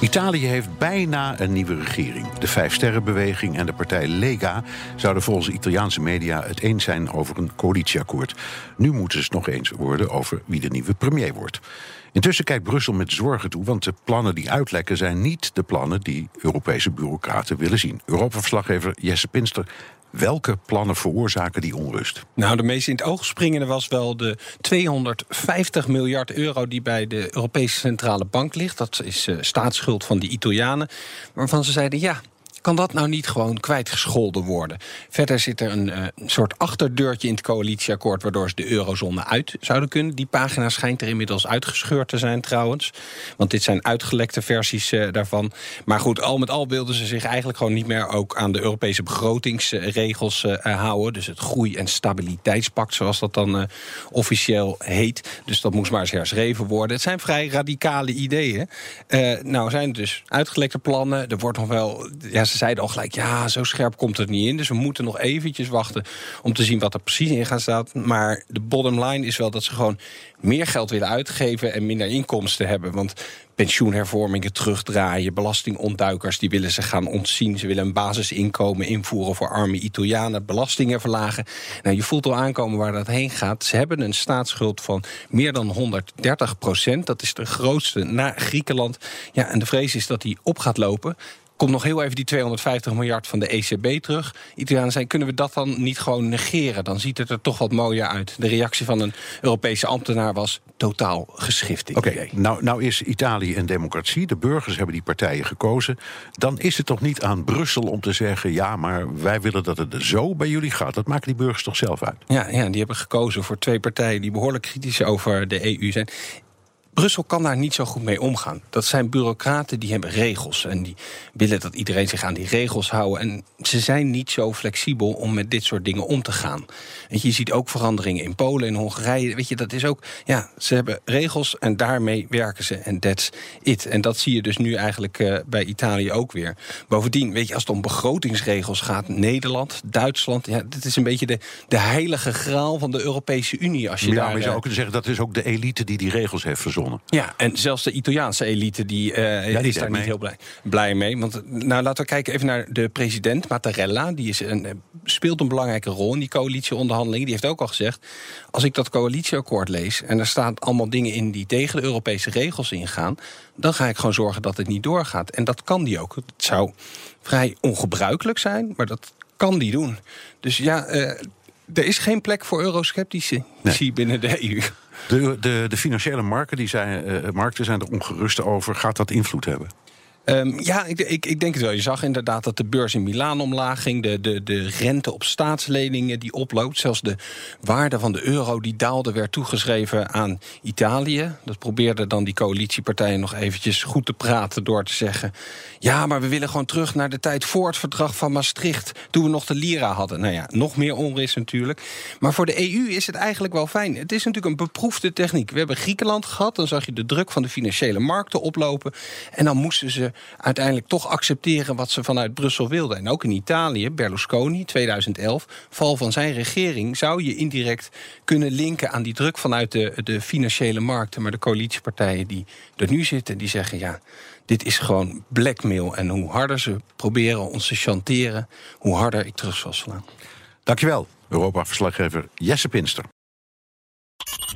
Italië heeft bijna een nieuwe regering. De Vijfsterrenbeweging en de partij Lega zouden volgens Italiaanse media het eens zijn over een coalitieakkoord. Nu moeten ze het nog eens worden over wie de nieuwe premier wordt. Intussen kijkt Brussel met zorgen toe, want de plannen die uitlekken zijn niet de plannen die Europese bureaucraten willen zien. Europa-verslaggever Jesse Pinster Welke plannen veroorzaken die onrust? Nou, de meest in het oog springende was wel de 250 miljard euro die bij de Europese Centrale Bank ligt. Dat is uh, staatsschuld van die Italianen. Waarvan ze zeiden: ja, kan dat nou niet gewoon kwijtgescholden worden? Verder zit er een uh, soort achterdeurtje in het coalitieakkoord... waardoor ze de eurozone uit zouden kunnen. Die pagina schijnt er inmiddels uitgescheurd te zijn trouwens. Want dit zijn uitgelekte versies uh, daarvan. Maar goed, al met al wilden ze zich eigenlijk gewoon niet meer... ook aan de Europese begrotingsregels uh, houden. Dus het groei- en stabiliteitspact, zoals dat dan officieel heet. Dus dat moest maar eens herschreven worden. Het zijn vrij radicale ideeën. nou zijn dus uitgelekte plannen. Er wordt nog wel... Ja, ze zeiden al gelijk, ja, zo scherp komt het niet in. Dus we moeten nog eventjes wachten om te zien wat er precies in gaat staan. Maar de bottom line is wel dat ze gewoon meer geld willen uitgeven en minder inkomsten hebben. Want pensioenhervormingen terugdraaien, belastingontduikers die willen ze gaan ontzien. Ze willen een basisinkomen invoeren voor arme Italianen, belastingen verlagen. Nou, je voelt al aankomen waar dat heen gaat. Ze hebben een staatsschuld van meer dan 130 procent. Dat is de grootste na Griekenland. Ja, en de vrees is dat die op gaat lopen. Komt nog heel even die 250 miljard van de ECB terug. Italianen zijn, kunnen we dat dan niet gewoon negeren? Dan ziet het er toch wat mooier uit. De reactie van een Europese ambtenaar was totaal geschift. Oké, nou, nou is Italië een democratie. De burgers hebben die partijen gekozen. Dan is het toch niet aan Brussel om te zeggen... ja, maar wij willen dat het zo bij jullie gaat. Dat maken die burgers toch zelf uit? Ja, ja die hebben gekozen voor twee partijen... die behoorlijk kritisch over de EU zijn. Brussel kan daar niet zo goed mee omgaan. Dat zijn bureaucraten die hebben regels en die willen dat iedereen zich aan die regels houdt. En ze zijn niet zo flexibel om met dit soort dingen om te gaan. En je ziet ook veranderingen in Polen en Hongarije. Weet je, dat is ook. Ja, ze hebben regels en daarmee werken ze. En that's it. En dat zie je dus nu eigenlijk uh, bij Italië ook weer. Bovendien, weet je, als het om begrotingsregels gaat, Nederland, Duitsland. Ja, dit is een beetje de, de heilige graal van de Europese Unie. Als je ja, daar, maar je zou uh, ook kunnen zeggen dat is ook de elite die die regels heeft Ja, en zelfs de Italiaanse elite die, uh, die is daar mee. niet heel blij, blij mee. Want nou, laten we kijken even naar de president Mattarella. Die is een, eh, speelt een belangrijke rol in die coalitieonderhandelingen. Die heeft ook al gezegd: als ik dat coalitieakkoord lees en er staan allemaal dingen in die tegen de Europese regels ingaan, dan ga ik gewoon zorgen dat het niet doorgaat. En dat kan die ook. Het zou vrij ongebruikelijk zijn, maar dat kan die doen. Dus ja, uh, er is geen plek voor eurosceptici nee. binnen de EU. De, de, de financiële markten, die zijn, uh, markten zijn er ongerust over. Gaat dat invloed hebben? Um, ja, ik, ik, ik, denk het wel. Je zag inderdaad dat de beurs in Milaan omlaag ging. De, de, de rente op staatsleningen die oploopt. Zelfs de waarde van de euro die daalde werd toegeschreven aan Italië. Dat probeerden dan die coalitiepartijen nog eventjes goed te praten door te zeggen... ja, maar we willen gewoon terug naar de tijd voor het verdrag van Maastricht... toen we nog de lira hadden. Nou ja, nog meer onrust natuurlijk. Maar voor de EU is het eigenlijk wel fijn. Het is natuurlijk een beproefde techniek. We hebben Griekenland gehad. Dan zag je de druk van de financiële markten oplopen. En dan moesten ze uiteindelijk toch accepteren wat ze vanuit Brussel wilden. En ook in Italië, Berlusconi, 2011, val van zijn regering... zou je indirect kunnen linken aan die druk vanuit de, de financiële markten. Maar de coalitiepartijen die er nu zitten, die zeggen... ja, dit is gewoon blackmail. En hoe harder ze proberen ons te chanteren... hoe harder ik terug zal slaan. Dankjewel, Europa-verslaggever Jesse Pinster.